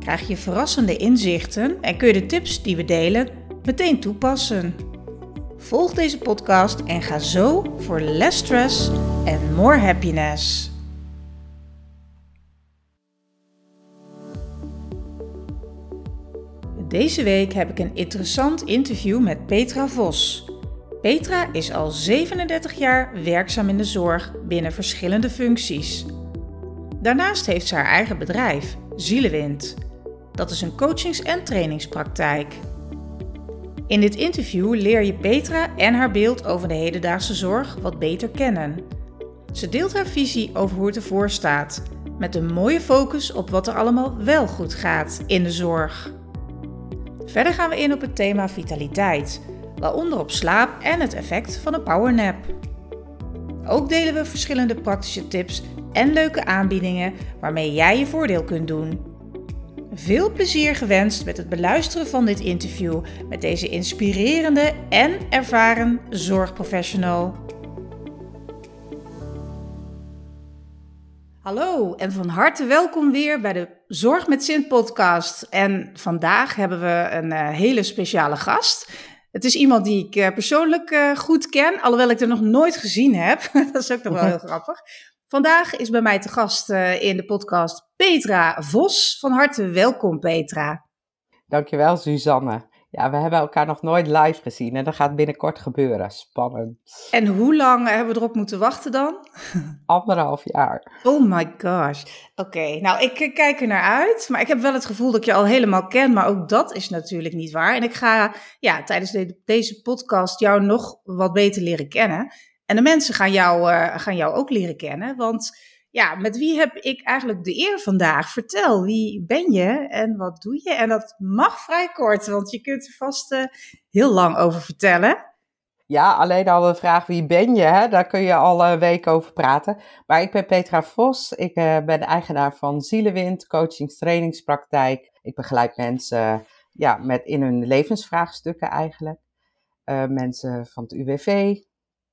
krijg je verrassende inzichten en kun je de tips die we delen meteen toepassen. Volg deze podcast en ga zo voor less stress en more happiness. Deze week heb ik een interessant interview met Petra Vos. Petra is al 37 jaar werkzaam in de zorg binnen verschillende functies. Daarnaast heeft ze haar eigen bedrijf, Zielewind. Dat is een coachings- en trainingspraktijk. In dit interview leer je Petra en haar beeld over de hedendaagse zorg wat beter kennen. Ze deelt haar visie over hoe het ervoor staat, met een mooie focus op wat er allemaal wel goed gaat in de zorg. Verder gaan we in op het thema vitaliteit, waaronder op slaap en het effect van een powernap. Ook delen we verschillende praktische tips en leuke aanbiedingen waarmee jij je voordeel kunt doen. Veel plezier gewenst met het beluisteren van dit interview met deze inspirerende en ervaren zorgprofessional. Hallo en van harte welkom weer bij de Zorg met Zin podcast. En vandaag hebben we een uh, hele speciale gast. Het is iemand die ik uh, persoonlijk uh, goed ken, alhoewel ik er nog nooit gezien heb. dat is ook nog wel heel grappig. Vandaag is bij mij te gast in de podcast Petra Vos. Van harte welkom, Petra. Dankjewel, Suzanne. Ja, we hebben elkaar nog nooit live gezien en dat gaat binnenkort gebeuren. Spannend. En hoe lang hebben we erop moeten wachten dan? Anderhalf jaar. Oh my gosh. Oké, nou ik kijk er naar uit, maar ik heb wel het gevoel dat ik je al helemaal ken, maar ook dat is natuurlijk niet waar. En ik ga ja, tijdens de, deze podcast jou nog wat beter leren kennen. En de mensen gaan jou, uh, gaan jou ook leren kennen, want ja, met wie heb ik eigenlijk de eer vandaag? Vertel, wie ben je en wat doe je? En dat mag vrij kort, want je kunt er vast uh, heel lang over vertellen. Ja, alleen al de vraag wie ben je, hè? daar kun je al een week over praten. Maar ik ben Petra Vos, ik uh, ben eigenaar van Zielewind, coachings, trainingspraktijk. Ik begeleid mensen ja, met in hun levensvraagstukken eigenlijk. Mensen van het UWV,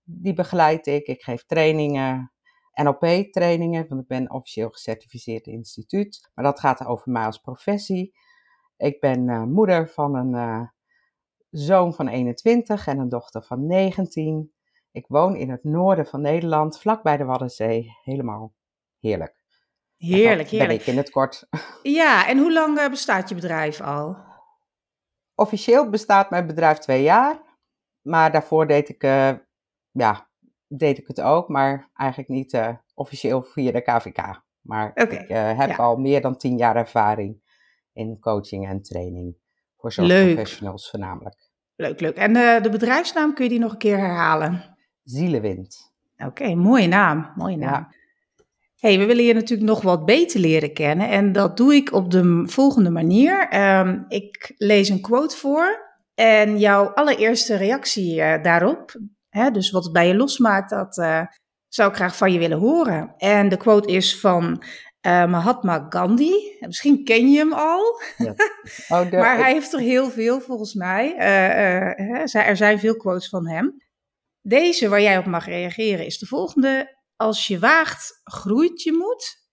die begeleid ik. Ik geef trainingen, NLP-trainingen, want ik ben officieel gecertificeerd instituut. Maar dat gaat over mij als professie. Ik ben uh, moeder van een uh, zoon van 21 en een dochter van 19. Ik woon in het noorden van Nederland, vlakbij de Waddenzee. Helemaal heerlijk. Heerlijk, dat heerlijk. Ben ik in het kort. Ja, en hoe lang uh, bestaat je bedrijf al? Officieel bestaat mijn bedrijf twee jaar. Maar daarvoor deed ik, ja, deed ik het ook, maar eigenlijk niet uh, officieel via de KVK. Maar okay, ik uh, heb ja. al meer dan tien jaar ervaring in coaching en training. Voor zorgprofessionals voornamelijk. Leuk, leuk. En uh, de bedrijfsnaam, kun je die nog een keer herhalen? Zielewind. Oké, okay, mooie naam. Mooie naam. Ja. hey, we willen je natuurlijk nog wat beter leren kennen. En dat doe ik op de volgende manier. Um, ik lees een quote voor. En jouw allereerste reactie daarop, Hè, dus wat het bij je losmaakt, dat uh, zou ik graag van je willen horen. En de quote is van uh, Mahatma Gandhi. Misschien ken je hem al. Ja. Oh, de... maar hij heeft er heel veel volgens mij. Uh, er zijn veel quotes van hem. Deze waar jij op mag reageren is de volgende. Als je waagt, groeit je moed.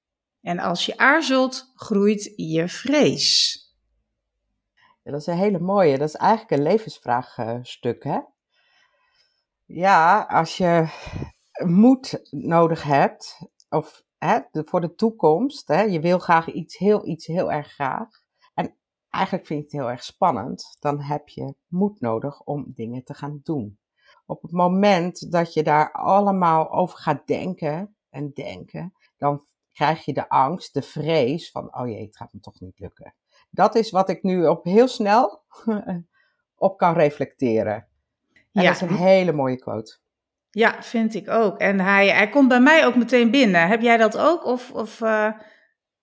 En als je aarzelt, groeit je vrees. Ja, dat is een hele mooie. Dat is eigenlijk een levensvraagstuk, hè? Ja, als je moed nodig hebt, of hè, voor de toekomst, hè, je wil graag iets heel, iets heel erg graag. En eigenlijk vind je het heel erg spannend, dan heb je moed nodig om dingen te gaan doen. Op het moment dat je daar allemaal over gaat denken en denken, dan krijg je de angst, de vrees van, oh jee, het gaat me toch niet lukken. Dat is wat ik nu op heel snel op kan reflecteren. En ja. dat is een hele mooie quote. Ja, vind ik ook. En hij, hij komt bij mij ook meteen binnen. Heb jij dat ook? Of, of, uh...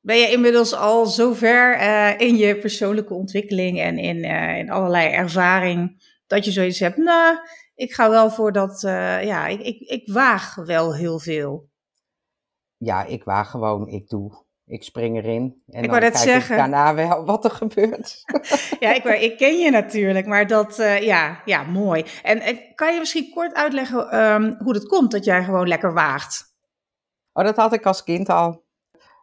Ben je inmiddels al zover uh, in je persoonlijke ontwikkeling en in, uh, in allerlei ervaring dat je zoiets hebt? Nou, ik ga wel voor dat, ja, ik, ik, ik waag wel heel veel. Ja, ik waag gewoon, ik doe. Ik spring erin en ik dan kijk zeggen. ik daarna wel wat er gebeurt. ja, ik, ik ken je natuurlijk, maar dat, ja, ja, mooi. En, en, kan je misschien kort uitleggen um, hoe het komt dat jij gewoon lekker waagt? Oh, dat had ik als kind al.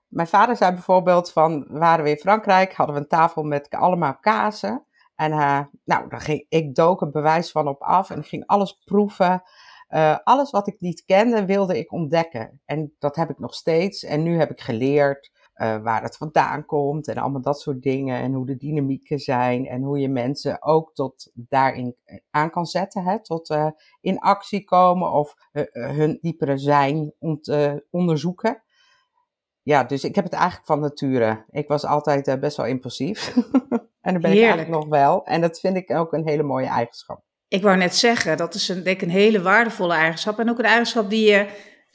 Mijn vader zei bijvoorbeeld van, waren we in Frankrijk, hadden we een tafel met allemaal kazen. En uh, nou, daar ging, ik dook een bewijs van op af en ging alles proeven. Uh, alles wat ik niet kende, wilde ik ontdekken. En dat heb ik nog steeds. En nu heb ik geleerd uh, waar het vandaan komt en allemaal dat soort dingen. En hoe de dynamieken zijn en hoe je mensen ook tot daarin aan kan zetten. Hè, tot uh, in actie komen of hun diepere zijn om te onderzoeken. Ja, dus ik heb het eigenlijk van nature. Ik was altijd best wel impulsief. en dat ben Heerlijk. ik eigenlijk nog wel. En dat vind ik ook een hele mooie eigenschap. Ik wou net zeggen, dat is een, denk ik een hele waardevolle eigenschap. En ook een eigenschap die je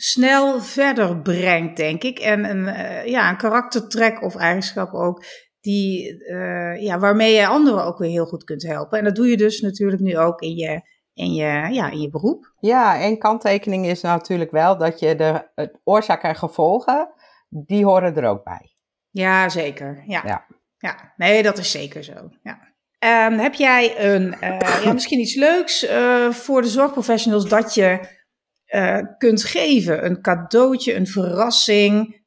snel verder brengt, denk ik. En een, uh, ja, een karaktertrek of eigenschap ook, die, uh, ja, waarmee je anderen ook weer heel goed kunt helpen. En dat doe je dus natuurlijk nu ook in je, in je, ja, in je beroep. Ja, en kanttekening is natuurlijk wel dat je de het oorzaak en gevolgen, die horen er ook bij. Ja, zeker. Ja. Ja. ja. Nee, dat is zeker zo. Ja. Um, heb jij een, uh, ja, misschien iets leuks voor de zorgprofessionals dat je uh, kunt geven? Een cadeautje, een verrassing?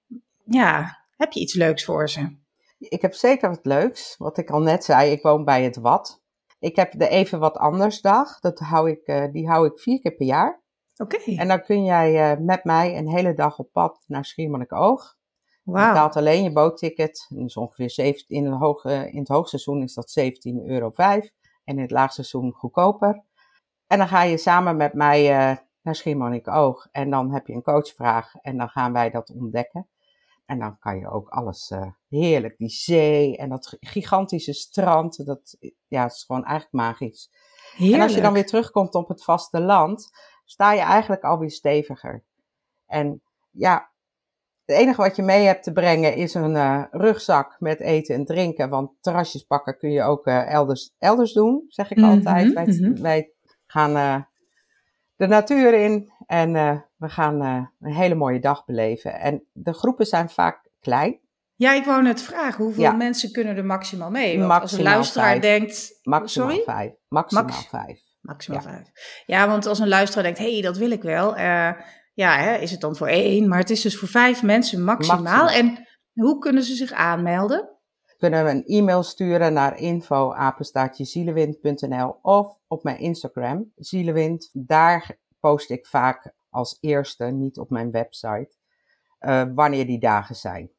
Ja, heb je iets leuks voor ze? Ik heb zeker wat leuks. Wat ik al net zei, ik woon bij het Wat. Ik heb de Even Wat Anders dag. Dat hou ik, die hou ik vier keer per jaar. Oké. Okay. En dan kun jij met mij een hele dag op pad naar Schiermonnikoog. Wow. Je betaalt alleen je bootticket. Is ongeveer 17, in, hoog, in het hoogseizoen is dat 17,05 euro. En in het laagseizoen goedkoper. En dan ga je samen met mij naar Schiermonnikoog. En dan heb je een coachvraag. En dan gaan wij dat ontdekken. En dan kan je ook alles uh, heerlijk. Die zee en dat gigantische strand. Dat ja, is gewoon eigenlijk magisch. Heerlijk. En als je dan weer terugkomt op het vasteland. Sta je eigenlijk alweer steviger. En ja, het enige wat je mee hebt te brengen is een uh, rugzak met eten en drinken. Want terrasjes pakken kun je ook uh, elders, elders doen, zeg ik Mhm, altijd. Wij, mhm. wij gaan de natuur in en we gaan een hele mooie dag beleven. En de groepen zijn vaak klein. Ja, ik wou net vragen, hoeveel Ja. mensen kunnen er maximaal mee? Want als een Maximaal luisteraar vijf. denkt... Maximaal Sorry? vijf. Maximaal Max- vijf. Maximaal Ja. vijf. Ja, want als een luisteraar denkt, hé, hey, dat wil ik wel. eh, ja, hè, is het dan voor één? Maar het is dus voor vijf mensen maximaal. Maximaal. En hoe kunnen ze zich aanmelden? Kunnen we een e-mail sturen naar info@zielewind.nl of op mijn Instagram, Zielewind. Daar post ik vaak als eerste, niet op mijn website, eh, wanneer die dagen zijn.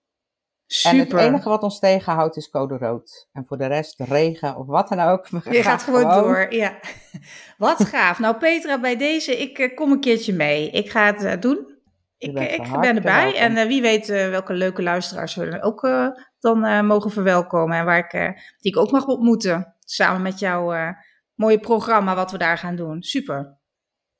En het Super. enige wat ons tegenhoudt is code rood. En voor de rest regen of wat dan ook. Je gaat gewoon, door, ja. Wat gaaf. Nou, Petra, bij deze, ik eh, kom een keertje mee. Ik ga het eh, doen. Ik, bent ik ben erbij. En eh, wie weet eh, welke leuke luisteraars we dan ook eh, dan eh, mogen verwelkomen. En waar ik, eh, die ik ook mag ontmoeten. Samen met jouw eh, mooie programma wat we daar gaan doen. Super.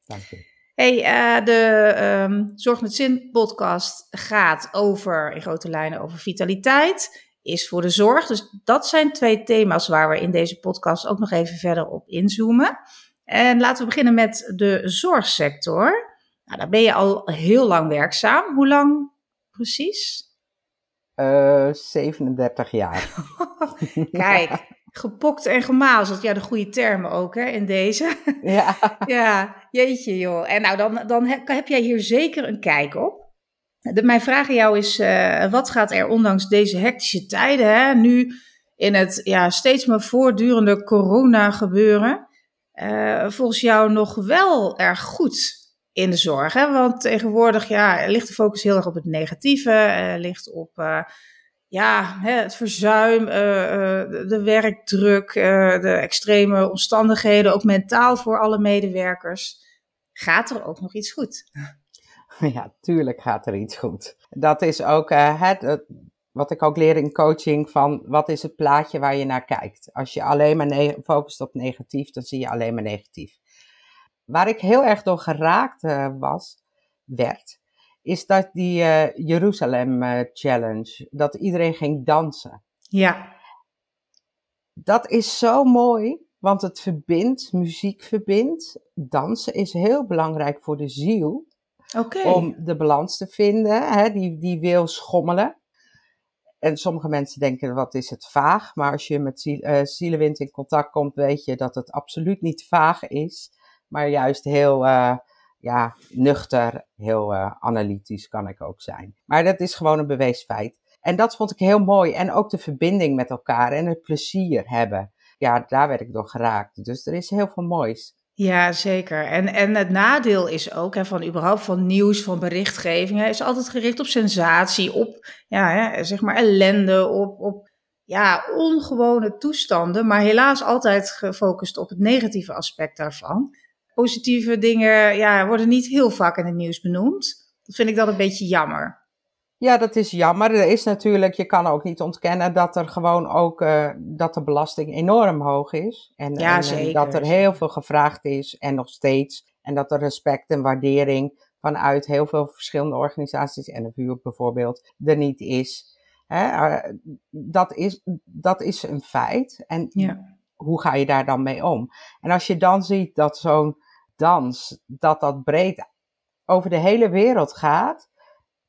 Dank je. Hey, eh, de ehm, Zorg met Zin podcast gaat over, in grote lijnen, over vitaliteit. Is voor de zorg. Dus dat zijn twee thema's waar we in deze podcast ook nog even verder op inzoomen. En laten we beginnen met de zorgsector. Nou, daar ben je al heel lang werkzaam. Hoe lang precies? Eh, 37 jaar. Kijk, gepokt en gemazeld. Ja, de goede termen ook hè, in deze. ja. Ja, jeetje joh. En nou, dan, dan heb, heb jij hier zeker een kijk op. De, mijn vraag aan jou is, eh, wat gaat er ondanks deze hectische tijden, hè, nu in het ja, steeds maar voortdurende corona gebeuren, eh, volgens jou nog wel erg goed in de zorg? Want tegenwoordig ja, ligt de focus heel erg op het negatieve, eh, ligt op eh, ja, hè, het verzuim, eh, de, werkdruk, de extreme omstandigheden, ook mentaal voor alle medewerkers. Gaat er ook nog iets goed? Ja, tuurlijk gaat er iets goed. Dat is ook het, wat ik ook leer in coaching van wat is het plaatje waar je naar kijkt. Als je alleen maar focust op negatief, dan zie je alleen maar negatief. Waar ik heel erg door geraakt eh, was, werd, is dat die uh, Jeruzalem uh, Challenge. Dat iedereen ging dansen. Ja. Dat is zo mooi, want het verbindt, muziek verbindt. Dansen is heel belangrijk voor de ziel. Om de balans te vinden, hè, die, die wil schommelen. En sommige mensen denken, wat is het vaag? Maar als je met ziel, zielenwind in contact komt, weet je dat het absoluut niet vaag is. Maar juist heel uh, ja, nuchter, heel uh, analytisch kan ik ook zijn. Maar dat is gewoon een bewezen feit. En dat vond ik heel mooi. En ook de verbinding met elkaar en het plezier hebben. Ja, daar werd ik door geraakt. Dus er is heel veel moois. Ja, zeker. En, en het nadeel is ook hè, van überhaupt van nieuws, van berichtgeving, hè, is altijd gericht op sensatie, op ja, hè, zeg maar ellende, op, op ja, ongewone toestanden, maar helaas altijd gefocust op het negatieve aspect daarvan. Positieve dingen ja, worden niet heel vaak in het nieuws benoemd. Dat vind ik dan een beetje jammer. Ja, dat is jammer. Er is natuurlijk, je kan ook niet ontkennen dat er gewoon ook, uh, dat de belasting enorm hoog is. En, ja, en, zeker. dat er heel veel gevraagd is en nog steeds. En dat er respect en waardering vanuit heel veel verschillende organisaties, en NFU bijvoorbeeld, er niet is. Hè? Uh, dat, is dat is een feit. En ja. hoe ga je daar dan mee om? En als je dan ziet dat zo'n dans, dat dat breed over de hele wereld gaat,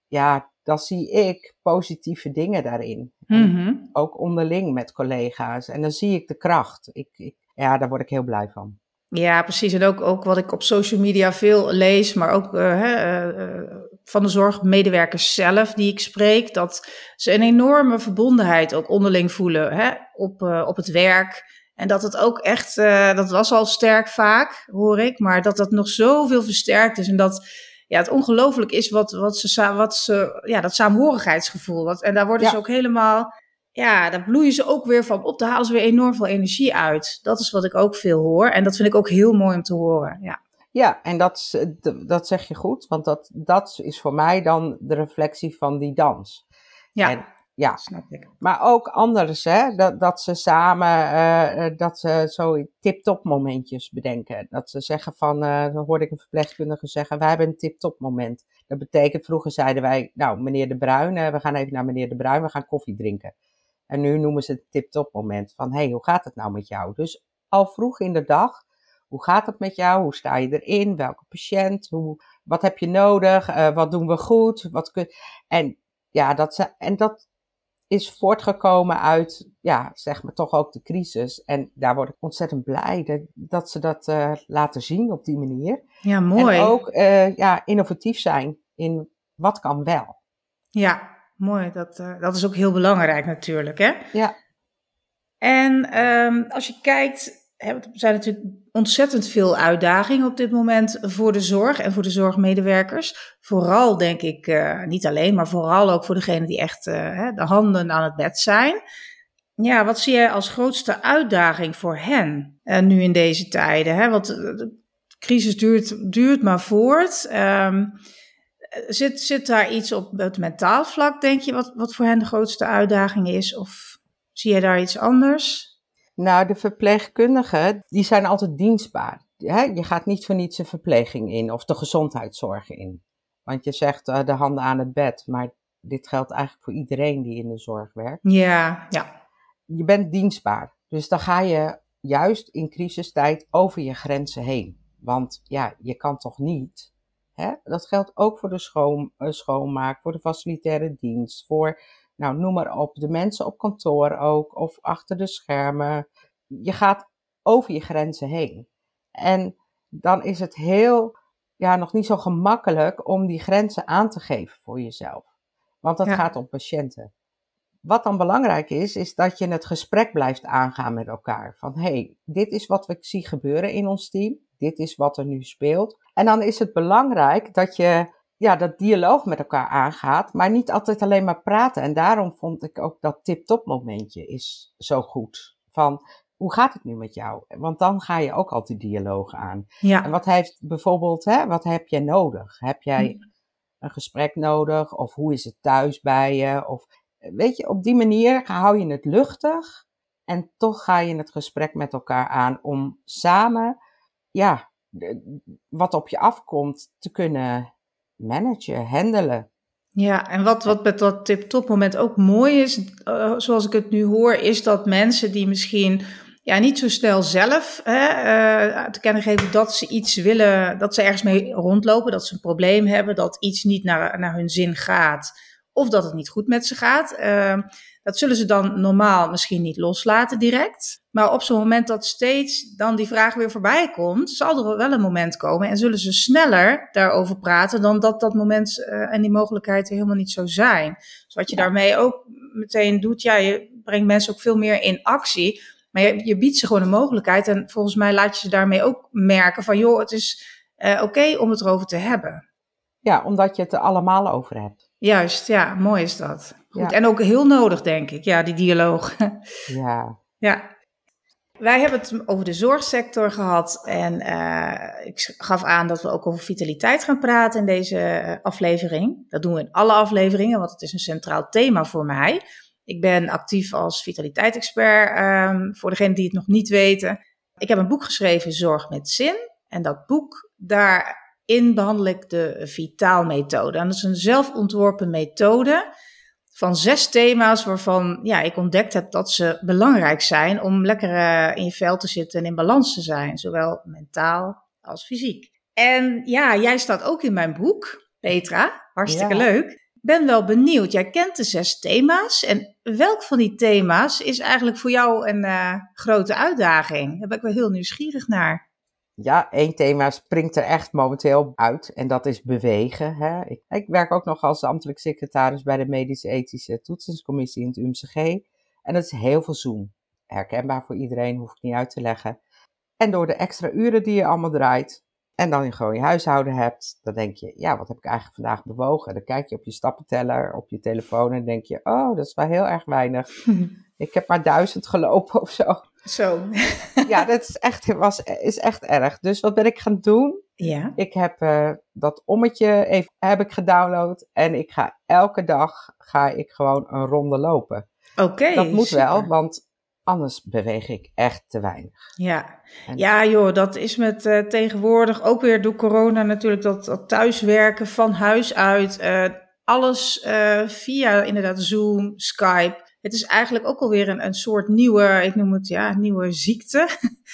ja, dan zie ik positieve dingen daarin. Mm-hmm. Ook onderling met collega's. En dan zie ik de kracht. Ik, ik, ja, daar word ik heel blij van. Ja, precies. En ook, ook wat ik op social media veel lees, maar ook uh, uh, van de zorgmedewerkers zelf die ik spreek, dat ze een enorme verbondenheid ook onderling voelen hè, op, uh, op het werk. En dat het ook echt, dat was al sterk vaak, hoor ik, maar dat dat nog zoveel versterkt is. En dat ja, het ongelooflijk is wat, wat ze, wat ze, ja, dat saamhorigheidsgevoel. Wat, en daar worden Ja. ze ook helemaal, ja, daar bloeien ze ook weer van op. Daar halen ze weer enorm veel energie uit. Dat is wat ik ook veel hoor. En dat vind ik ook heel mooi om te horen. Ja, Ja, en dat, dat zeg je goed, want dat, dat is voor mij dan de reflectie van die dans. ja, En, ja, snap ik. maar ook anders, hè, dat, dat ze samen, eh, dat ze zo tip-top momentjes bedenken. Dat ze zeggen van, eh dan hoorde ik een verpleegkundige zeggen, wij hebben een tip-top moment. Dat betekent, vroeger zeiden wij, nou meneer De Bruin, we gaan even naar meneer De Bruin, we gaan koffie drinken. En nu noemen ze het tip-top moment van, hé, hey, hoe gaat het nou met jou? Dus al vroeg in de dag, hoe gaat het met jou? Hoe sta je erin? Welke patiënt? Hoe, wat heb je nodig? Wat doen we goed? Wat kun... En ja, dat, ze- en dat is voortgekomen uit, ja, zeg maar toch ook de crisis. En daar word ik ontzettend blij dat, dat ze dat eh, laten zien op die manier. Ja, mooi. En ook eh, ja, innovatief zijn in wat kan wel. Ja, mooi. Dat, eh, dat is ook heel belangrijk natuurlijk, hè? Ja, En ehm, als je kijkt, er zijn natuurlijk ontzettend veel uitdagingen op dit moment voor de zorg en voor de zorgmedewerkers. Vooral denk ik, eh, niet alleen, maar vooral ook voor degenen die echt eh, de handen aan het bed zijn. Ja, wat zie jij als grootste uitdaging voor hen eh, nu in deze tijden? Hè? Want de crisis duurt, duurt maar voort. Ehm, zit, zit daar iets op het mentaal vlak, denk je, wat, wat voor hen de grootste uitdaging is? Of zie je daar iets anders? Nou de verpleegkundigen, die zijn altijd dienstbaar. Je gaat niet voor niets een verpleging in of de gezondheidszorg in. Want je zegt eh, de handen aan het bed, maar dit geldt eigenlijk voor iedereen die in de zorg werkt. Ja, ja. je bent dienstbaar. Dus dan ga je juist in crisistijd over je grenzen heen. Want ja, je kan toch niet. Hè? Dat geldt ook voor de schoon, eh, schoonmaak, voor de facilitaire dienst, voor, nou noem maar op, de mensen op kantoor ook, of achter de schermen. Je gaat over je grenzen heen. En dan is het heel, ja, nog niet zo gemakkelijk om die grenzen aan te geven voor jezelf. Want dat Ja. gaat om patiënten. Wat dan belangrijk is, is dat je het gesprek blijft aangaan met elkaar. Van hé, hey, dit is wat ik zie gebeuren in ons team. Dit is wat er nu speelt. En dan is het belangrijk dat je ja, dat dialoog met elkaar aangaat, maar niet altijd alleen maar praten. En daarom vond ik ook dat tip-top momentje is zo goed. Van hoe gaat het nu met jou? Want dan ga je ook altijd dialoog aan. En Ja, wat heeft bijvoorbeeld, hè, wat heb jij nodig? Heb jij een gesprek nodig? Of hoe is het thuis bij je? Of weet je, op die manier hou je het luchtig en toch ga je het gesprek met elkaar aan om samen, ja, wat op je afkomt te kunnen managen, handelen. Ja, en wat, wat met dat tip-top moment ook mooi is, uh, zoals ik het nu hoor, is dat mensen die misschien ja, niet zo snel zelf hè, uh, te kennen geven dat ze iets willen, dat ze ergens mee rondlopen, dat ze een probleem hebben, dat iets niet naar, naar hun zin gaat of dat het niet goed met ze gaat. Uh, dat zullen ze dan normaal misschien niet loslaten direct. Maar op zo'n moment dat steeds dan die vraag weer voorbij komt, zal er wel een moment komen en zullen ze sneller daarover praten dan dat dat moment uh, en die mogelijkheid helemaal niet zo zijn. Dus wat je daarmee ook meteen doet, ja, je brengt mensen ook veel meer in actie. Maar je, je biedt ze gewoon een mogelijkheid en volgens mij laat je ze daarmee ook merken van joh, het is uh, oké om het erover te hebben. Ja, omdat je het er allemaal over hebt. Juist, ja, mooi is dat. Goed. En ook heel nodig, denk ik, ja, die dialoog. Ja. ja. Wij hebben het over de zorgsector gehad en uh, ik gaf aan dat we ook over vitaliteit gaan praten in deze aflevering. Dat doen we in alle afleveringen, want het is een centraal thema voor mij. Ik ben actief als vitaliteitsexpert, um, voor degenen die het nog niet weten. Ik heb een boek geschreven, Zorg met Zin. En dat boek, daarin behandel ik de vitaalmethode. En dat is een zelfontworpen methode van zes thema's waarvan ja, ik ontdekt heb dat ze belangrijk zijn om lekker uh, in je vel te zitten en in balans te zijn, zowel mentaal als fysiek. En ja, jij staat ook in mijn boek, Petra. Hartstikke ja. leuk. Ben wel benieuwd. Jij kent de zes thema's. En welk van die thema's is eigenlijk voor jou een uh, grote uitdaging? Daar ben ik wel heel nieuwsgierig naar. Ja, één thema springt er echt momenteel uit en dat is bewegen. Hè. Ik, ik, werk ook nog als ambtelijk secretaris bij de Medische Ethische Toetsingscommissie in het UMCG. En dat is heel veel Zoom. Herkenbaar voor iedereen, hoef ik niet uit te leggen. En door de extra uren die je allemaal draait en dan gewoon je huishouden hebt, dan denk je, ja, wat heb ik eigenlijk vandaag bewogen? Dan kijk je op je stappenteller, op je telefoon en denk je, oh, dat is wel heel erg weinig. ik heb maar duizend gelopen of zo. Zo. ja, dat is echt, was, is echt erg. Dus wat ben ik gaan doen? Ja. Ik heb uh, dat ommetje even, heb ik gedownload en ik ga elke dag ga ik gewoon een ronde lopen. Oké. Okay, dat moet super. wel, want anders beweeg ik echt te weinig. Ja, en ja joh, dat is met uh, tegenwoordig ook weer door corona natuurlijk dat, dat thuiswerken van huis uit. Uh, alles via inderdaad Zoom, Skype het is eigenlijk ook alweer een, een soort nieuwe, ik noem het ja, nieuwe ziekte.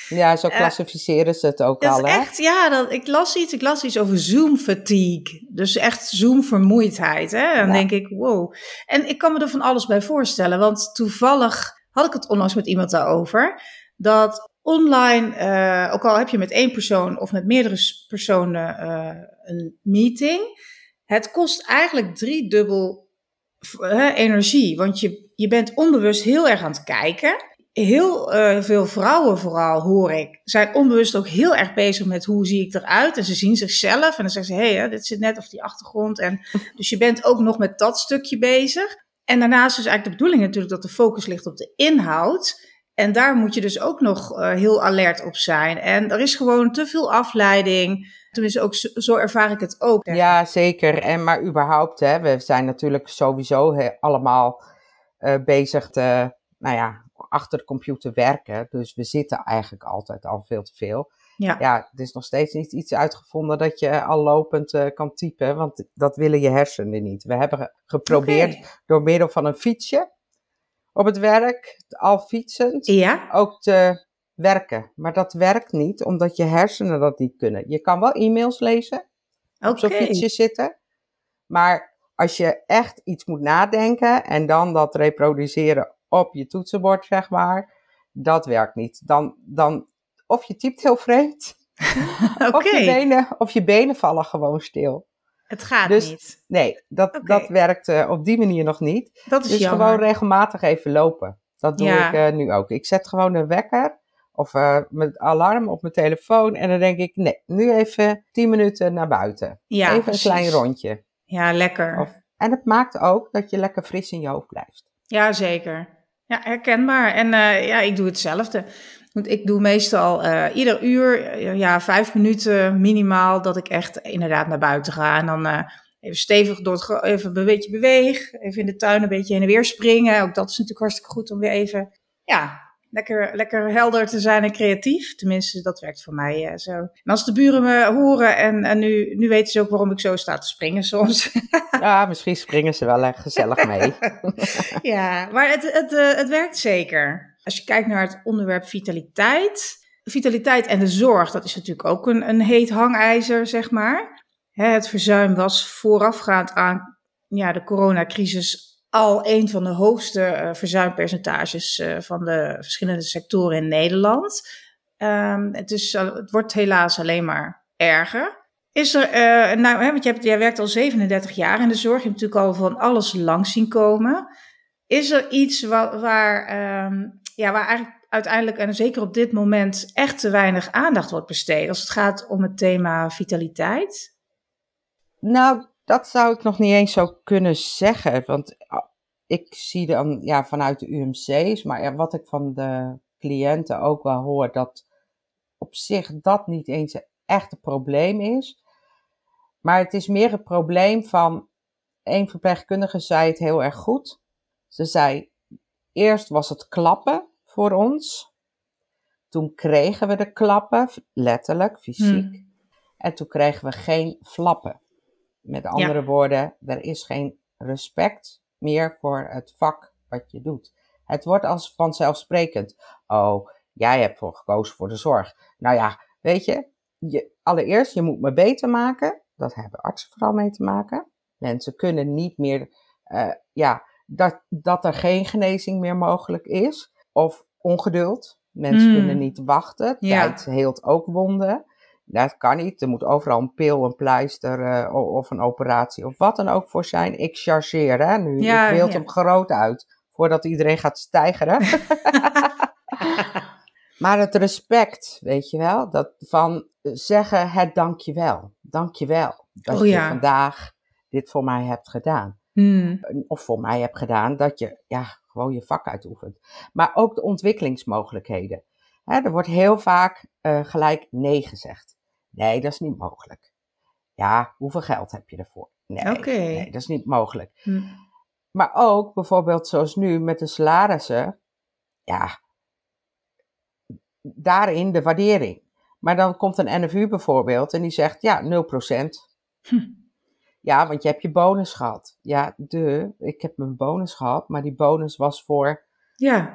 Ja, zo klassificeren uh, ze het ook dat al. Is echt, ja, dat, ik las iets, ik las iets over Zoom fatigue. Dus echt Zoom vermoeidheid. Hè? Dan ja. denk ik, wow. En ik kan me er van alles bij voorstellen, want toevallig had ik het onlangs met iemand daarover. Dat online, uh, ook al heb je met één persoon of met meerdere personen uh, een meeting, het kost eigenlijk drie energie. Want je, je bent onbewust heel erg aan het kijken. Heel uh, veel vrouwen vooral, hoor ik, zijn onbewust ook heel erg bezig met hoe zie ik eruit. En ze zien zichzelf en dan zeggen ze, hé, hey, dit zit net op die achtergrond. En, dus je bent ook nog met dat stukje bezig. En daarnaast is eigenlijk de bedoeling natuurlijk dat de focus ligt op de inhoud. En daar moet je dus ook nog uh, heel alert op zijn. En er is gewoon te veel afleiding. Tenminste, ook zo, zo ervaar ik het ook. Ja, zeker. En maar überhaupt, hè, we zijn natuurlijk sowieso he, allemaal uh, bezig te, nou ja, achter de computer werken. Dus we zitten eigenlijk altijd al veel te veel. Ja. ja, er is nog steeds niet iets uitgevonden dat je al lopend uh, kan typen, want dat willen je hersenen niet. We hebben geprobeerd okay. door middel van een fietsje op het werk, al fietsend, ja. ook te werken. Maar dat werkt niet, omdat je hersenen dat niet kunnen. Je kan wel e-mails lezen, okay. op zo'n fietsje zitten, maar als je echt iets moet nadenken en dan dat reproduceren op je toetsenbord, zeg maar, dat werkt niet. Dan, dan of je typt heel vreemd, okay. of, je benen, of je benen vallen gewoon stil. Het gaat dus, niet. Nee, dat, okay. dat werkt uh, op die manier nog niet. Dat is dus jammer. gewoon regelmatig even lopen. Dat doe Ja. ik uh, nu ook. Ik zet gewoon een wekker of uh, met alarm op mijn telefoon. En dan denk ik, nee, nu even 10 minuten naar buiten. Ja, even precies. een klein rondje. Ja, lekker. Of, en het maakt ook dat je lekker fris in je hoofd blijft. Ja, zeker. Ja, herkenbaar. En uh, ja, ik doe hetzelfde. Want ik doe meestal uh, ieder uur, ja, vijf minuten minimaal, dat ik echt inderdaad naar buiten ga. En dan uh, even stevig door het, even een beetje beweeg. Even in de tuin een beetje heen en weer springen. Ook dat is natuurlijk hartstikke goed om weer even, ja, lekker, lekker helder te zijn en creatief. Tenminste, dat werkt voor mij uh, zo. En als de buren me horen en, en nu, nu weten ze ook waarom ik zo sta te springen soms. ja, misschien springen ze wel gezellig mee. ja, maar het, het, uh, het werkt zeker. Als je kijkt naar het onderwerp vitaliteit. Vitaliteit en de zorg, dat is natuurlijk ook een, een heet hangijzer, zeg maar. Hè, het verzuim was voorafgaand aan ja, de coronacrisis al een van de hoogste uh, verzuimpercentages uh, van de verschillende sectoren in Nederland. Um, het, is, het wordt helaas alleen maar erger. Is er, uh, nou, hè, want jij, hebt, jij werkt al 37 jaar in de zorg, je hebt natuurlijk al van alles langs zien komen. Is er iets waar, waar, um, ja, waar eigenlijk uiteindelijk, en zeker op dit moment, echt te weinig aandacht wordt besteed als het gaat om het thema vitaliteit? Nou, dat zou ik nog niet eens zo kunnen zeggen. Want ik zie dan ja, vanuit de UMC's, maar ja, wat ik van de cliënten ook wel hoor, dat op zich dat niet eens echt een probleem is. Maar het is meer een probleem van, een verpleegkundige zei het heel erg goed. Ze zei, eerst was het klappen voor ons. Toen kregen we de klappen, letterlijk, fysiek. Hmm. En toen kregen we geen flappen. Met andere woorden, er is geen respect meer voor het vak wat je doet. Het wordt als vanzelfsprekend. Oh, jij hebt voor gekozen voor de zorg. Nou ja, weet je, je allereerst, je moet me beter maken. Dat hebben artsen vooral mee te maken. Mensen kunnen niet meer, uh, ja, dat, dat er geen genezing meer mogelijk is. Of ongeduld. Mensen hmm. kunnen niet wachten. Tijd heelt ook wonden. Dat kan niet. Er moet overal een pil, een pleister uh, of een operatie of wat dan ook voor zijn. Ik chargeer hè, nu. Ja, ik beeld hem groot uit voordat iedereen gaat stijgeren. maar het respect, weet je wel, dat van zeggen het dankjewel. Dankjewel dat oh, je vandaag dit voor mij hebt gedaan. Hmm. Of voor mij hebt gedaan dat je ja, gewoon je vak uitoefent. Maar ook de ontwikkelingsmogelijkheden. Er wordt heel vaak uh, gelijk nee gezegd. Nee, dat is niet mogelijk. Ja, hoeveel geld heb je ervoor? Nee, nee dat is niet mogelijk. Hm. Maar ook bijvoorbeeld zoals nu met de salarissen. Ja, daarin de waardering. Maar dan komt een NFU bijvoorbeeld en die zegt ja, 0%. Hm. Ja, want je hebt je bonus gehad. Ja, de, ik heb mijn bonus gehad, maar die bonus was voor, ja.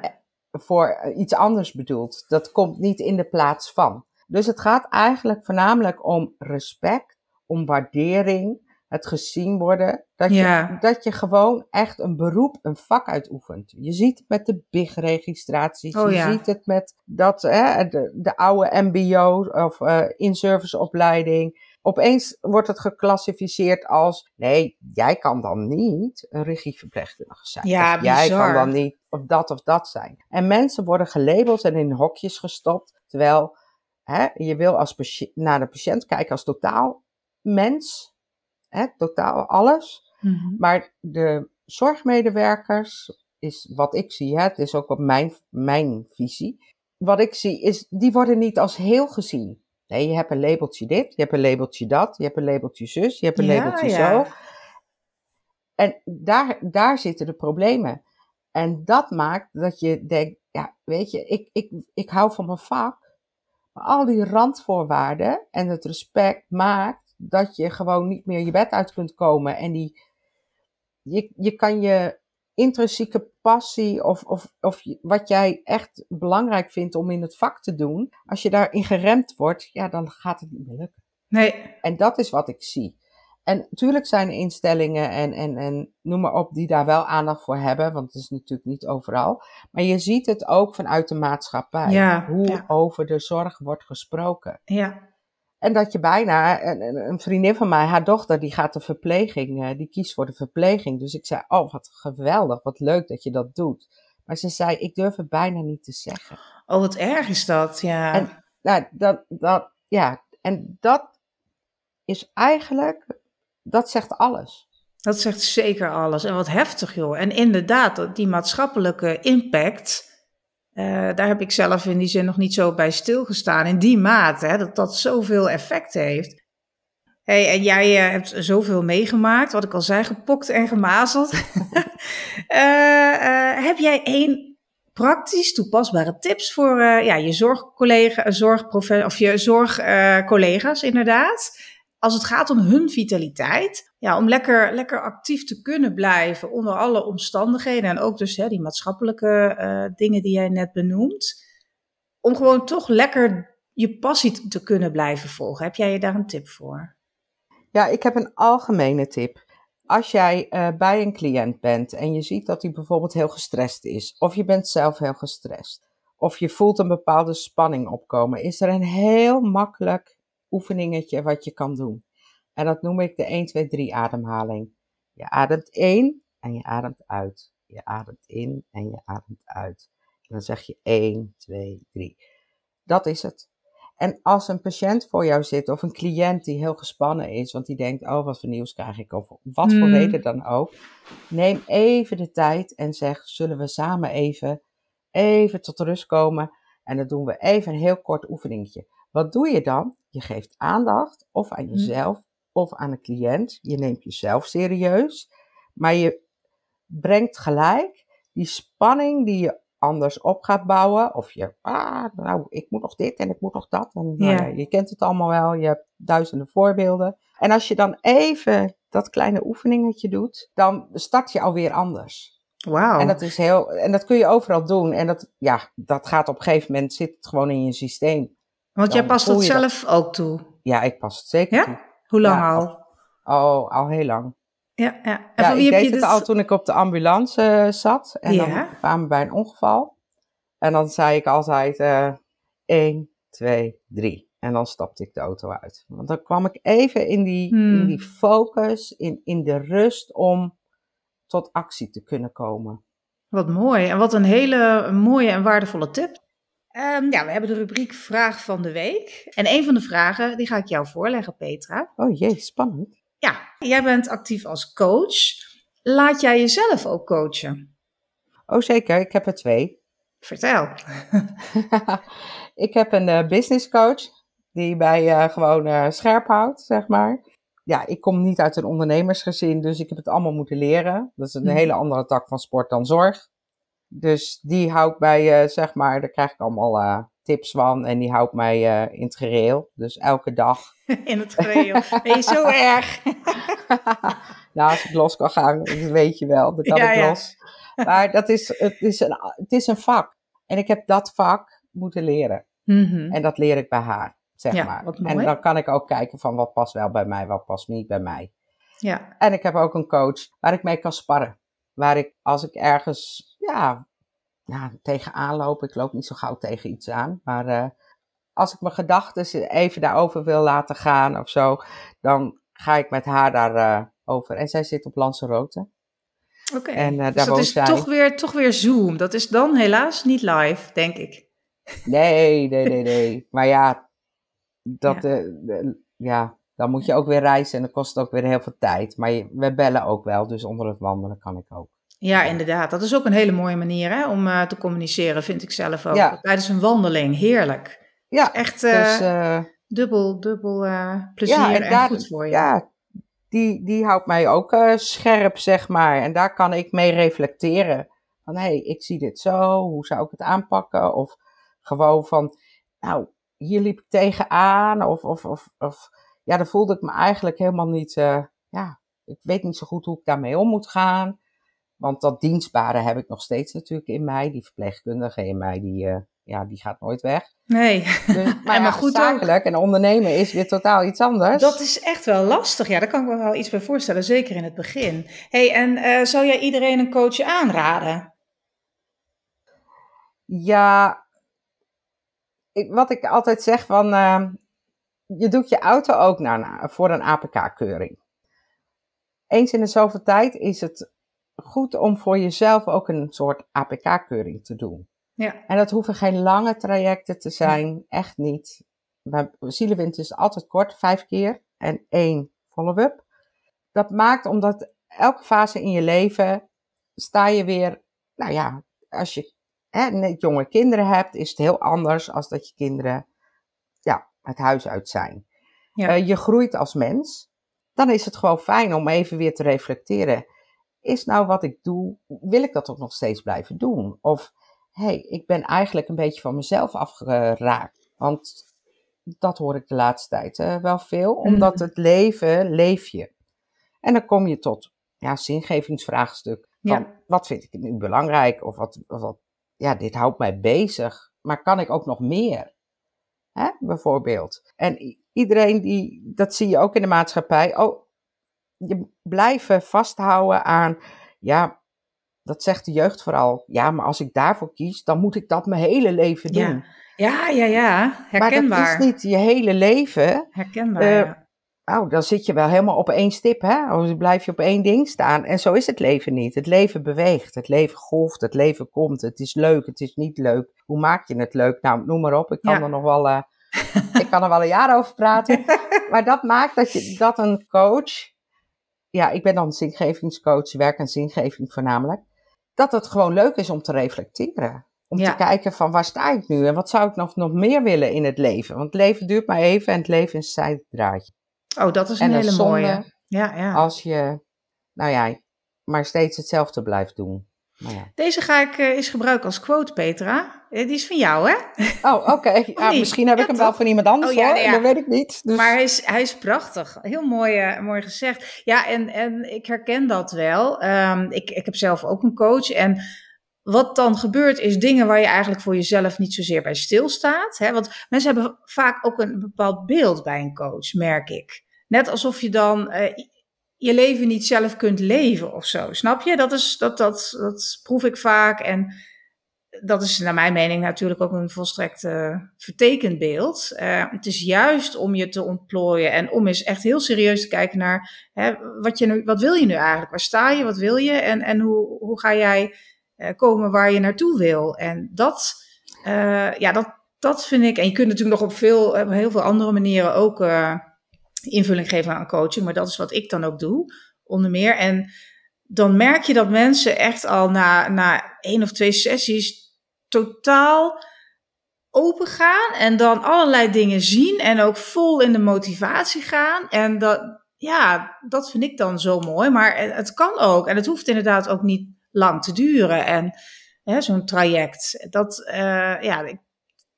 Eh, voor iets anders bedoeld. Dat komt niet in de plaats van. Dus het gaat eigenlijk voornamelijk om respect, om waardering, het gezien worden. Dat, je, dat je gewoon echt een beroep, een vak uitoefent. Je ziet het met de BIG-registraties. Oh, je ziet het met dat, hè, de, de oude MBO of uh, in-service opleiding. Opeens wordt het geclassificeerd als, nee, jij kan dan niet een regieverpleegkundige zijn. Ja, of jij kan dan niet of dat of dat zijn. En mensen worden gelabeld en in hokjes gestopt, terwijl Hè, je wil als naar de patiënt kijken als totaal mens, hè, totaal alles. Mhm. Maar de zorgmedewerkers is wat ik zie, hè, het is ook op mijn, mijn visie. Wat ik zie is, die worden niet als heel gezien. Nee, je hebt een labeltje dit, je hebt een labeltje dat, je hebt een labeltje zus, je hebt een labeltje zo. En daar, daar zitten de problemen. En dat maakt dat je denkt, ja, weet je, ik, ik, ik hou van mijn vak al die randvoorwaarden en het respect maakt dat je gewoon niet meer je bed uit kunt komen. En die, je, je kan je intrinsieke passie of, of, of wat jij echt belangrijk vindt om in het vak te doen, als je daarin geremd wordt, ja, dan gaat het niet meer lukken. Nee. En dat is wat ik zie. En natuurlijk zijn er instellingen en, en, en noem maar op die daar wel aandacht voor hebben, want het is natuurlijk niet overal. Maar je ziet het ook vanuit de maatschappij, hoe over de zorg wordt gesproken. Ja. En dat je bijna, een, een, vriendin van mij, haar dochter, die gaat de verpleging, eh, die kiest voor de verpleging. Dus ik zei, oh wat geweldig, wat leuk dat je dat doet. Maar ze zei, ik durf het bijna niet te zeggen. Oh, wat erg is dat, ja. En, nou, dat, dat, ja, en dat is eigenlijk dat zegt alles. Dat zegt zeker alles. En wat heftig, joh. En inderdaad, die maatschappelijke impact, uh, daar heb ik zelf in die zin nog niet zo bij stilgestaan. In die mate, hè, dat dat zoveel effect heeft. Hey, en jij uh, hebt zoveel meegemaakt, wat ik al zei, gepokt en gemazeld. uh, heb jij één praktisch toepasbare tips voor ja, je zorgcollega, zorgprofe of je zorgcollega's inderdaad. Als het gaat om hun vitaliteit, ja, om lekker, lekker actief te kunnen blijven onder alle omstandigheden en ook dus hè, die maatschappelijke uh, dingen die jij net benoemt, om gewoon toch lekker je passie te kunnen blijven volgen. Heb jij je daar een tip voor? Ja, ik heb een algemene tip. Als jij uh, bij een cliënt bent en je ziet dat hij bijvoorbeeld heel gestrest is, of je bent zelf heel gestrest, of je voelt een bepaalde spanning opkomen, is er een heel makkelijk oefeningetje wat je kan doen. En dat noem ik de 1, 2, 3 ademhaling. Je ademt in en je ademt uit. Je ademt in en je ademt uit. En dan zeg je 1, 2, 3. Dat is het. En als een patiënt voor jou zit of een cliënt die heel gespannen is, want die denkt, oh wat voor nieuws krijg ik of wat voor hmm. reden dan ook, neem even de tijd en zeg, zullen we samen even, even tot rust komen en dan doen we even een heel kort oefeningetje. Wat doe je dan? Je geeft aandacht of aan hmm. jezelf of aan een cliënt. Je neemt jezelf serieus, maar je brengt gelijk die spanning die je anders op gaat bouwen. Of je, ah, nou, ik moet nog dit en ik moet nog dat. En, nou je kent het allemaal wel, je hebt duizenden voorbeelden. En als je dan even dat kleine oefeningetje doet, dan start je alweer anders. Wauw. En dat is heel, en dat kun je overal doen. En dat, ja, dat gaat op een gegeven moment, zit het gewoon in je systeem. Want jij past het zelf ook toe? Ja, ik pas het zeker ja? toe. Hoe lang al? Al, al heel lang. Ja, ja. En ja, ik deed het al toen ik op de ambulance uh, zat. En ja. dan kwamen we bij een ongeval. En dan zei ik altijd uh, 1, 2, 3. En dan stapte ik de auto uit. Want dan kwam ik even in die, hmm. in die focus, in, in de rust om tot actie te kunnen komen. Wat mooi. En wat een hele mooie en waardevolle tip. Um, ja, we hebben de rubriek Vraag van de Week. En een van de vragen, die ga ik jou voorleggen, Petra. Oh jee, spannend. Ja, jij bent actief als coach. Laat jij jezelf ook coachen? Oh zeker, ik heb er twee. Vertel. ik heb een uh, business coach die mij uh, gewoon uh, scherp houdt, zeg maar. Ja, ik kom niet uit een ondernemersgezin, dus ik heb het allemaal moeten leren. Dat is een mhm. hele andere tak van sport dan zorg. Dus die houdt mij, zeg maar, daar krijg ik allemaal tips van en die houdt mij in het gereel. Dus elke dag in het gereel. Ben je zo erg? nou, als ik los kan gaan, weet je wel, dan kan ja, ik los. Maar dat is, het, is een, het is een vak. En ik heb dat vak moeten leren. Mm En dat leer ik bij haar, zeg maar. En dan kan ik ook kijken van wat past wel bij mij, wat past niet bij mij. Ja. En ik heb ook een coach waar ik mee kan sparren. Waar ik, als ik ergens, ja, nou, tegenaan loop, ik loop niet zo gauw tegen iets aan, maar... Uh, als ik mijn gedachten even daarover wil laten gaan of zo, dan ga ik met haar daarover. Uh, over. en zij zit op Lanzarote. Oké, okay. uh, dus dat is toch weer, toch weer Zoom. Dat is dan helaas niet live, denk ik. Nee, nee, nee, nee. maar ja, dat, ja. Uh, ja, dan moet je ook weer reizen en dat kost ook weer heel veel tijd. Maar we bellen ook wel, dus onder het wandelen kan ik ook. Ja, inderdaad. Dat is ook een hele mooie manier hè, om uh, te communiceren, vind ik zelf ook. Ja. Tijdens een wandeling, heerlijk. Ja, echt dus, uh, dubbel, dubbel plezier ja, en, en goed voor je. Ja, die, die houdt mij ook scherp, zeg maar. En daar kan ik mee reflecteren. Van, hé, hey, ik zie dit zo, hoe zou ik het aanpakken? Of gewoon van, nou, hier liep ik tegenaan. Of, of, of, of ja, dan voelde ik me eigenlijk helemaal niet, ja, ik weet niet zo goed hoe ik daarmee om moet gaan. Want dat dienstbare heb ik nog steeds natuurlijk in mij. Die verpleegkundige in mij, die, ja, die gaat nooit weg. Nee. Dus, maar, ja, goed zakelijk en ondernemen is weer totaal iets anders. Dat is echt wel lastig. Ja, daar kan ik me wel iets bij voorstellen, zeker in het begin. hey, en uh, zou jij iedereen een coach aanraden? Ja, ik, wat ik altijd zeg van, uh, je doet je auto ook naar, voor een APK-keuring. Eens in de zoveel tijd is het goed om voor jezelf ook een soort APK-keuring te doen. Ja. En dat hoeven geen lange trajecten te zijn, echt niet. Zielewind is altijd kort, vijf keer en één follow-up. Dat maakt omdat elke fase in je leven sta je weer, nou ja, als je hè, net jonge kinderen hebt, is het heel anders als dat je kinderen ja, het huis uit zijn. Ja. Uh, je groeit als mens. Dan is het gewoon fijn om even weer te reflecteren. Is nou wat ik doe, wil ik dat ook nog steeds blijven doen? Of hey, ik ben eigenlijk een beetje van mezelf afgeraakt. Want dat hoor ik de laatste tijd uh, wel veel. Omdat Mhm. het leven, leef je. En dan kom je tot ja, zingevingsvraagstuk. Van, Ja. Wat vind ik nu belangrijk? Of wat, wat, ja, dit houdt mij bezig. Maar kan ik ook nog meer? Hè, bijvoorbeeld. En iedereen die, dat zie je ook in de maatschappij. Oh, je blijven vasthouden aan, ja, dat zegt de jeugd vooral. Ja, maar als ik daarvoor kies, dan moet ik dat mijn hele leven doen. Ja. Ja, ja, ja. Herkenbaar. Maar dat is niet je hele leven. Herkenbaar. Ja. Nou, dan zit je wel helemaal op één stip, hè? Of dan blijf je op één ding staan. En zo is het leven niet. Het leven beweegt, het leven golft, het leven komt. Het is leuk, het is niet leuk. Hoe maak je het leuk? Nou, noem maar op. Ik kan Ja. er nog wel, eh, ik kan er wel een jaar over praten. maar dat maakt dat, je, dat een coach, ja, ik ben dan zingevingscoach, werk aan zingeving voornamelijk, dat het gewoon leuk is om te reflecteren. Om Ja. te kijken van waar sta ik nu en wat zou ik nog, nog meer willen in het leven. Want het leven duurt maar even en het leven is een zijdraadje. Oh, dat is een en hele mooie. Ja, ja. Als je, nou ja, maar steeds hetzelfde blijft doen. Nou ja. Deze ga ik eh, eens gebruiken als quote, Petra. Eh, Die is van jou, hè? Oh, oké. Ja, misschien heb ik hem wel van iemand anders Oh, ja, hoor. nee, ja. Dat weet ik niet. Dus... Maar hij is, hij is prachtig. Heel mooi, mooi gezegd. Ja, en, en ik herken dat wel. Ehm, ik, ik heb zelf ook een coach. En wat dan gebeurt, is dingen waar je eigenlijk voor jezelf niet zozeer bij stilstaat. Hè? Want mensen hebben vaak ook een bepaald beeld bij een coach, merk ik. Net alsof je dan eh, je leven niet zelf kunt leven of zo. Snap je? Dat, is, dat, dat, dat proef ik vaak. En dat is naar mijn mening natuurlijk ook een volstrekt eh, vertekend beeld. Eh, het is juist om je te ontplooien en om eens echt heel serieus te kijken naar hè, wat, je nu, wat wil je nu eigenlijk? Waar sta je? Wat wil je? En, en hoe, hoe ga jij eh, komen waar je naartoe wil? En dat, ja, dat, dat vind ik. En je kunt natuurlijk nog op veel, op heel veel andere manieren ook invulling geven aan coaching, maar dat is wat ik dan ook doe, onder meer. En dan merk je dat mensen echt al na, na één of twee sessies totaal open gaan en dan allerlei dingen zien en ook vol in de motivatie gaan. En dat, ja, dat vind ik dan zo mooi, maar het kan ook. En het hoeft inderdaad ook niet lang te duren. En zo'n traject, dat, uh, ja, ik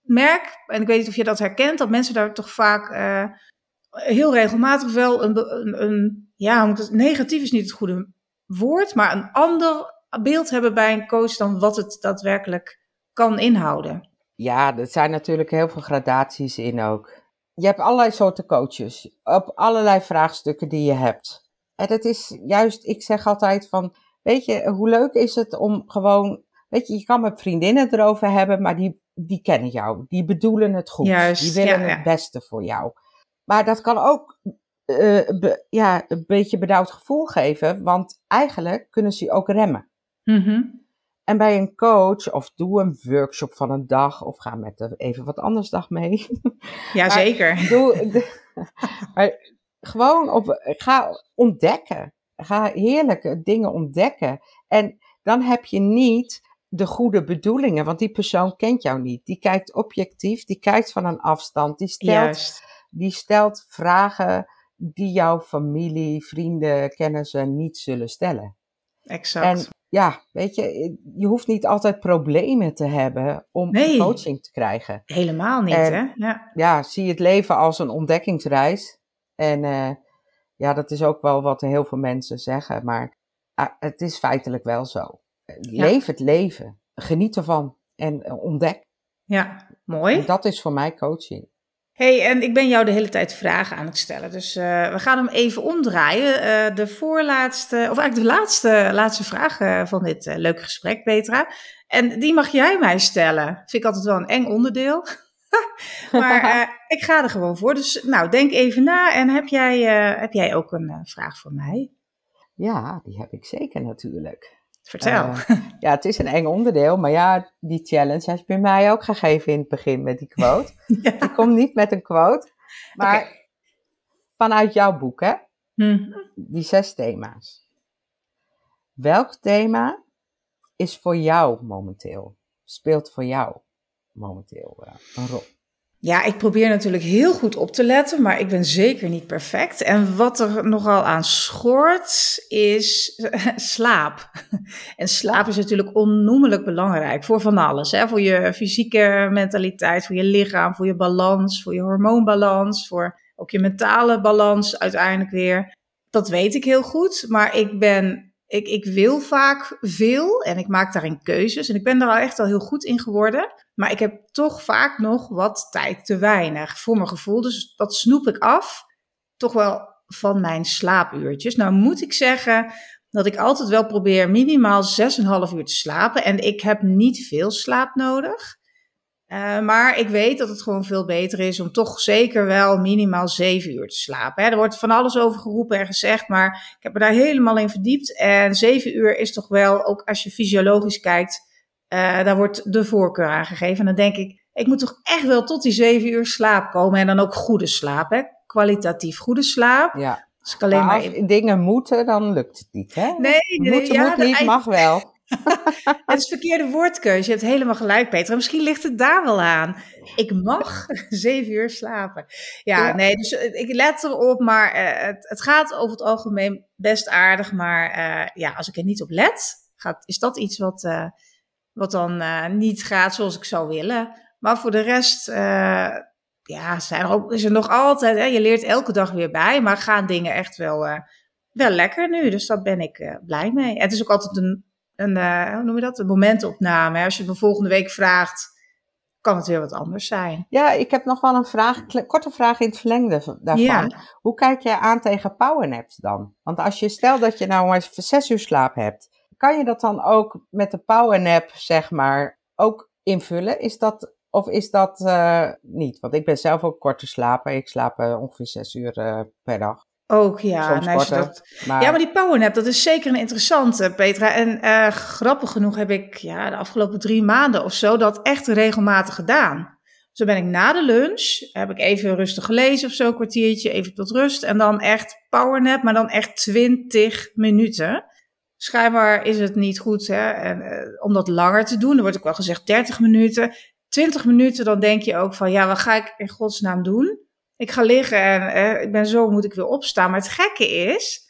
merk, en ik weet niet of je dat herkent, dat mensen daar toch vaak uh, heel regelmatig wel een, een, een ja, negatief is niet het goede woord, maar een ander beeld hebben bij een coach dan wat het daadwerkelijk kan inhouden. Ja, er zijn natuurlijk heel veel gradaties in ook. Je hebt allerlei soorten coaches op allerlei vraagstukken die je hebt. En het is juist, ik zeg altijd van, weet je, hoe leuk is het om gewoon, weet je, je kan met vriendinnen erover hebben, maar die, die kennen jou, die bedoelen het goed, Juist, die willen ja, ja. het beste voor jou. Maar dat kan ook uh, be, ja, een beetje benauwd gevoel geven, want eigenlijk kunnen ze je ook remmen. Mm -hmm. En bij een coach, of doe een workshop van een dag, of ga met even wat anders dag mee. Jazeker. Doe, de, maar gewoon op, ga ontdekken. Ga heerlijke dingen ontdekken. En dan heb je niet de goede bedoelingen, want die persoon kent jou niet. Die kijkt objectief, die kijkt van een afstand, die stelt, Juist. Die stelt vragen die jouw familie, vrienden, kennissen niet zullen stellen. Exact. En ja, weet je, je hoeft niet altijd problemen te hebben om Nee. coaching te krijgen. Helemaal niet, En- hè? Ja. Ja, zie het leven als een ontdekkingsreis. En eh, ja, dat is ook wel wat heel veel mensen zeggen, maar ah, het is feitelijk wel zo. Leef het leven, geniet ervan en eh, ontdek. ja, mooi. En dat is voor mij coaching. Hey, en ik ben jou de hele tijd vragen aan het stellen. Dus eh, we gaan hem even omdraaien. Eh, de voorlaatste, of eigenlijk de laatste, laatste vraag eh, van dit leuke gesprek, Petra. En die mag jij mij stellen. Vind ik altijd wel een eng onderdeel. maar ik ga er gewoon voor. Dus nou, denk even na. En heb jij, heb jij ook een vraag voor mij? Ja, die heb ik zeker natuurlijk. Vertel. Eh, ja, het is een eng onderdeel, maar ja, die challenge heb je mij ook gegeven in het begin met die quote. ja. Ik kom niet met een quote, maar vanuit jouw boek, hè? Hm. Die zes thema's. Welk thema is voor jou momenteel, speelt voor jou momenteel eh, een rol? Ja, ik probeer natuurlijk heel goed op te letten, maar ik ben zeker niet perfect. En wat er nogal aan schort is slaap. En slaap is natuurlijk onnoemelijk belangrijk voor van alles. Hè? Voor je fysieke mentaliteit, voor je lichaam, voor je balans, voor je hormoonbalans, voor ook je mentale balans uiteindelijk weer. Dat weet ik heel goed, maar ik ben ik, ik wil vaak veel en ik maak daarin keuzes. En ik ben er al echt al heel goed in geworden. Maar ik heb toch vaak nog wat tijd te weinig voor mijn gevoel. Dus dat snoep ik af. Toch wel van mijn slaapuurtjes. Nou moet ik zeggen dat ik altijd wel probeer minimaal 6,5 uur te slapen. En ik heb niet veel slaap nodig. Uh, maar ik weet dat het gewoon veel beter is om toch zeker wel minimaal zeven uur te slapen. Hè. Er wordt van alles over geroepen en gezegd, maar ik heb me daar helemaal in verdiept. En zeven uur is toch wel, ook als je fysiologisch kijkt, uh, daar wordt de voorkeur aan gegeven. En dan denk ik, ik moet toch echt wel tot die zeven uur slaap komen. En dan ook goede slaap, hè? kwalitatief goede slaap. Ja. Als ik alleen maar, als dingen moeten, dan lukt het niet, hè? Nee, nee, moeten ja, moet niet, mag wel. het is verkeerde woordkeuze. Je hebt helemaal gelijk, Peter. Misschien ligt het daar wel aan. Ik mag zeven uur slapen. Ja, nee, dus eh, ik let erop, maar uh, het, het, gaat over het algemeen best aardig. Maar uh, ja, als ik er niet op let, gaat, is dat iets wat, wat dan niet gaat zoals ik zou willen. Maar voor de rest, ja, zijn er ook, is er nog altijd, hè, je leert elke dag weer bij, maar gaan dingen echt wel, wel lekker nu. Dus daar ben ik blij mee. Het is ook altijd een een, hoe noem je dat, een momentopname. Als je het me volgende week vraagt, kan het weer wat anders zijn. Ja, ik heb nog wel een vraag, korte vraag in het verlengde daarvan. Ja. Hoe kijk jij aan tegen powernaps dan? Want als je stel dat je nou maar zes uur slaap hebt, kan je dat dan ook met de powernap, zeg maar, ook invullen? Is dat, of is dat uh, niet? Want ik ben zelf ook korte slaper. Ik slaap uh, ongeveer zes uur uh, per dag. Ook ja, nou, dat, maar... ja, maar die powernap, dat is zeker een interessante, Petra. En grappig genoeg heb ik ja, de afgelopen drie maanden of zo dat echt regelmatig gedaan. Zo ben ik na de lunch, heb ik even rustig gelezen of zo, een kwartiertje, even tot rust. En dan echt powernap, maar dan echt 20 minuten. Schijnbaar is het niet goed hè, en, uh, om dat langer te doen. Er wordt ook wel gezegd 30 minuten. 20 minuten, dan denk je ook van ja, wat ga ik in godsnaam doen? ik ga liggen en eh, ik ben zo, moet ik weer opstaan. Maar het gekke is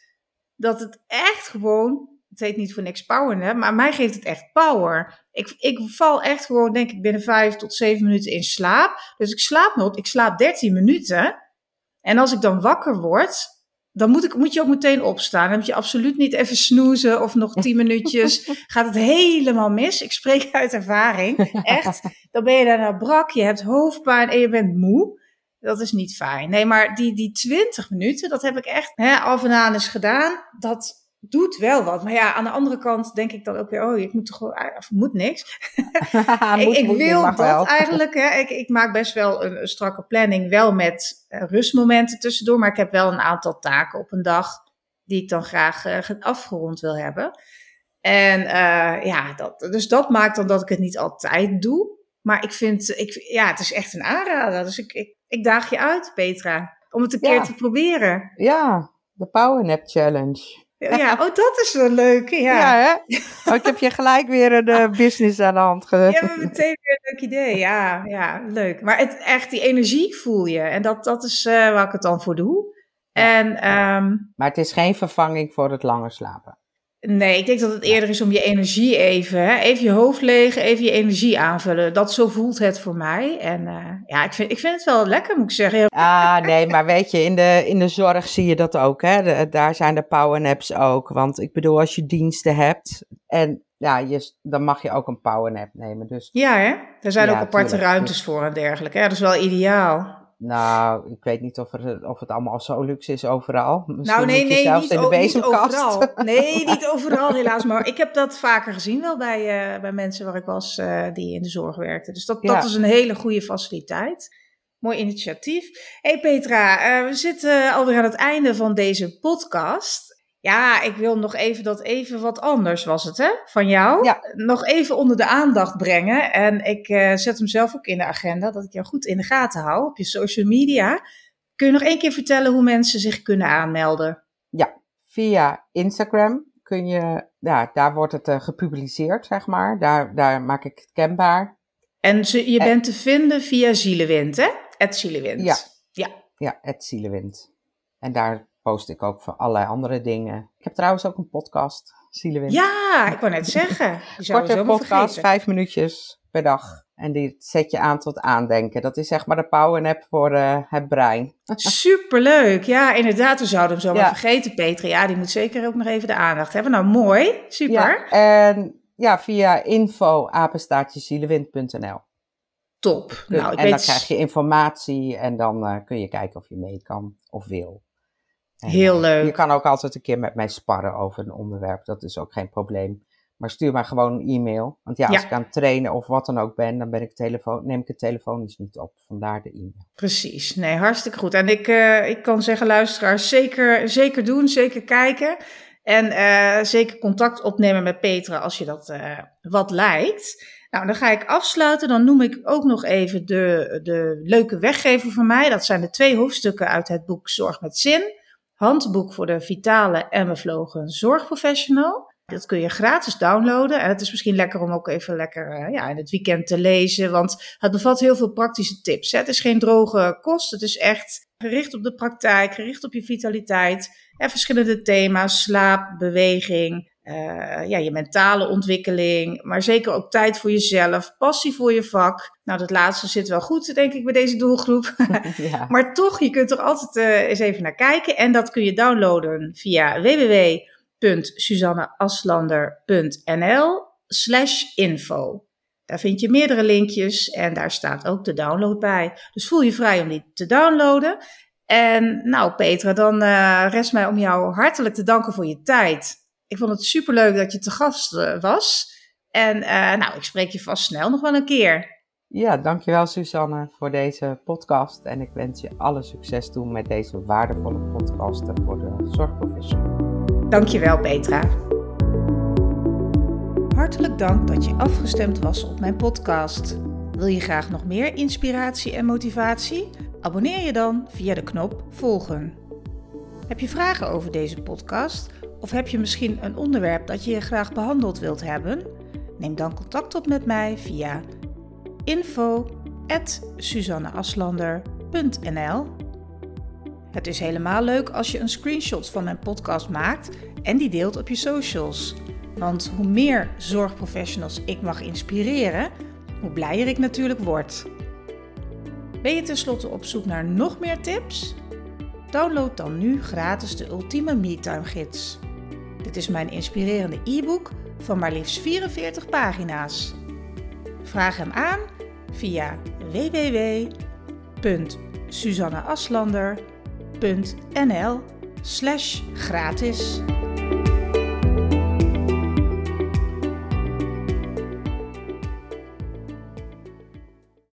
dat het echt gewoon, het heet niet voor niks power, maar mij geeft het echt power. Ik, ik val echt gewoon, denk ik, binnen vijf tot zeven minuten in slaap. Dus ik slaap nog, ik slaap 13 minuten. En als ik dan wakker word, dan moet, ik, moet je ook meteen opstaan. Dan moet je absoluut niet even snoezen of nog tien minuutjes. Gaat het helemaal mis. Ik spreek uit ervaring. Echt. Dan ben je daarna brak, je hebt hoofdpijn en je bent moe. Dat is niet fijn. Nee, maar die, die 20 minuten, dat heb ik echt hè, af en aan eens gedaan. Dat doet wel wat. Maar ja, aan de andere kant denk ik dan ook weer, oh, ik moet toch gewoon, of moet niks. ik, wil dat wel. eigenlijk. Hè. Ik, ik maak best wel een, strakke planning, wel met uh, rustmomenten tussendoor. Maar ik heb wel een aantal taken op een dag die ik dan graag uh, afgerond wil hebben. En uh, ja, dat, dus dat maakt dan dat ik het niet altijd doe. Maar ik vind, ik, ja, het is echt een aanrader. Dus ik, ik ik daag je uit, Petra, om het een keer te proberen. Ja, de Power Nap Challenge. Ja, oh, dat is wel leuk. Ja, ja hè? Oh, ik heb je gelijk weer een uh, business aan de hand gegeven. Ja, meteen weer een leuk idee. Ja, ja leuk. Maar het, echt, die energie voel je. En dat, dat is uh, waar ik het dan voor doe. En, um, maar het is geen vervanging voor het langer slapen. Nee, ik denk dat het eerder is om je energie even, hè, even je hoofd leeg, even je energie aanvullen. Dat zo voelt het voor mij. En uh, ja, ik vind, ik vind het wel lekker, moet ik zeggen. Ah, nee, maar weet je, in de, in de zorg zie je dat ook. Hè? De, daar zijn de powernaps ook. Want ik bedoel, als je diensten hebt en ja, je, dan mag je ook een powernap nemen. Dus, ja, hè? Er zijn ook aparte ruimtes voor en dergelijke. Hè? Dat is wel ideaal. Nou, ik weet niet of, er, of het allemaal zo luxe is overal. Misschien nou, nee, nee, niet, in de niet overal. Nee, niet overal helaas. Maar ik heb dat vaker gezien wel bij, uh, bij mensen waar ik was uh, die in de zorg werkten. Dus dat, ja. dat is een hele goede faciliteit. Mooi initiatief. hey Petra, uh, we zitten alweer aan het einde van deze podcast. Ja, ik wil nog even dat even wat anders was het, hè? Van jou. Ja. Nog even onder de aandacht brengen. En ik uh, zet hem zelf ook in de agenda, dat ik jou goed in de gaten hou op je social media. Kun je nog één keer vertellen hoe mensen zich kunnen aanmelden? Ja, via Instagram kun je, ja, daar wordt het uh, gepubliceerd, zeg maar. Daar, daar maak ik het kenbaar. En ze, je bent te vinden via Zielewind, hè? Het Zielewind. Ja. Ja. Ja, het Zielewind. En daar post ik ook voor allerlei andere dingen. Ik heb trouwens ook een podcast, Zielewind. Ja, ik wou net zeggen. Je Korte podcast, vijf minuutjes per dag. En die zet je aan tot aandenken. Dat is zeg maar de powernap voor eh, het brein. Superleuk. Ja, inderdaad. We zouden hem zomaar Ja. vergeten, Petra. Ja, die moet zeker ook nog even de aandacht hebben. Nou, mooi. Super. Ja, en ja, via info. Top. Dus- Nou, ik en weet... dan krijg je informatie en dan eh, kun je kijken of je mee kan of wil. En, Heel leuk. Je kan ook altijd een keer met mij sparren over een onderwerp. Dat is ook geen probleem. Maar stuur maar gewoon een e-mail. Want ja, als Ja. ik aan het trainen of wat dan ook ben, dan ben ik telefoon, neem ik het telefonisch niet op. Vandaar de e-mail. Precies. Nee, hartstikke goed. En ik, eh, ik kan zeggen, luisteraars, zeker, zeker doen, zeker kijken. En eh, zeker contact opnemen met Petra als je dat eh, wat lijkt. Nou, dan ga ik afsluiten. Dan noem ik ook nog even de, de leuke weggever van mij. Dat zijn de twee hoofdstukken uit het boek Zorg met Zin. Handboek voor de vitale en bevlogen zorgprofessional. Dat kun je gratis downloaden. En het is misschien lekker om ook even lekker eh, ja, in het weekend te lezen. Want het bevat heel veel praktische tips. Hè. Het is geen droge kost. Het is echt gericht op de praktijk, gericht op je vitaliteit. En verschillende thema's, slaap, beweging, eh, ja, je mentale ontwikkeling. Maar zeker ook tijd voor jezelf, passie voor je vak. Nou, dat laatste zit wel goed, denk ik, bij deze doelgroep. ja. Maar toch, je kunt er altijd eh, eens even naar kijken. En dat kun je downloaden via www.suzanneaslander.nl slash info. Daar vind je meerdere linkjes en daar staat ook de download bij. Dus voel je vrij om die te downloaden. En nou Petra, dan eh, rest mij om jou hartelijk te danken voor je tijd. Ik vond het superleuk dat je te gast eh, was. En eh, nou, ik spreek je vast snel nog wel een keer. ja, dankjewel Suzanne voor deze podcast. En ik wens je alle succes toe met deze waardevolle podcast voor de zorgprofessional. Dankjewel Petra. Hartelijk dank dat je afgestemd was op mijn podcast. Wil je graag nog meer inspiratie en motivatie? Abonneer je dan via de knop volgen. Heb je vragen over deze podcast? Of heb je misschien een onderwerp dat je graag behandeld wilt hebben? Neem dan contact op met mij via info.suzanneaslander.nl Het is helemaal leuk als je een screenshot van mijn podcast maakt en die deelt op je socials. Want hoe meer zorgprofessionals ik mag inspireren, hoe blijer ik natuurlijk word. Ben je tenslotte op zoek naar nog meer tips? Download dan nu gratis de Ultieme MeTime Gids. Dit is mijn inspirerende e-book van maar liefst 44 pagina's. Vraag hem aan via www.suzanneaslander.nl slash gratis.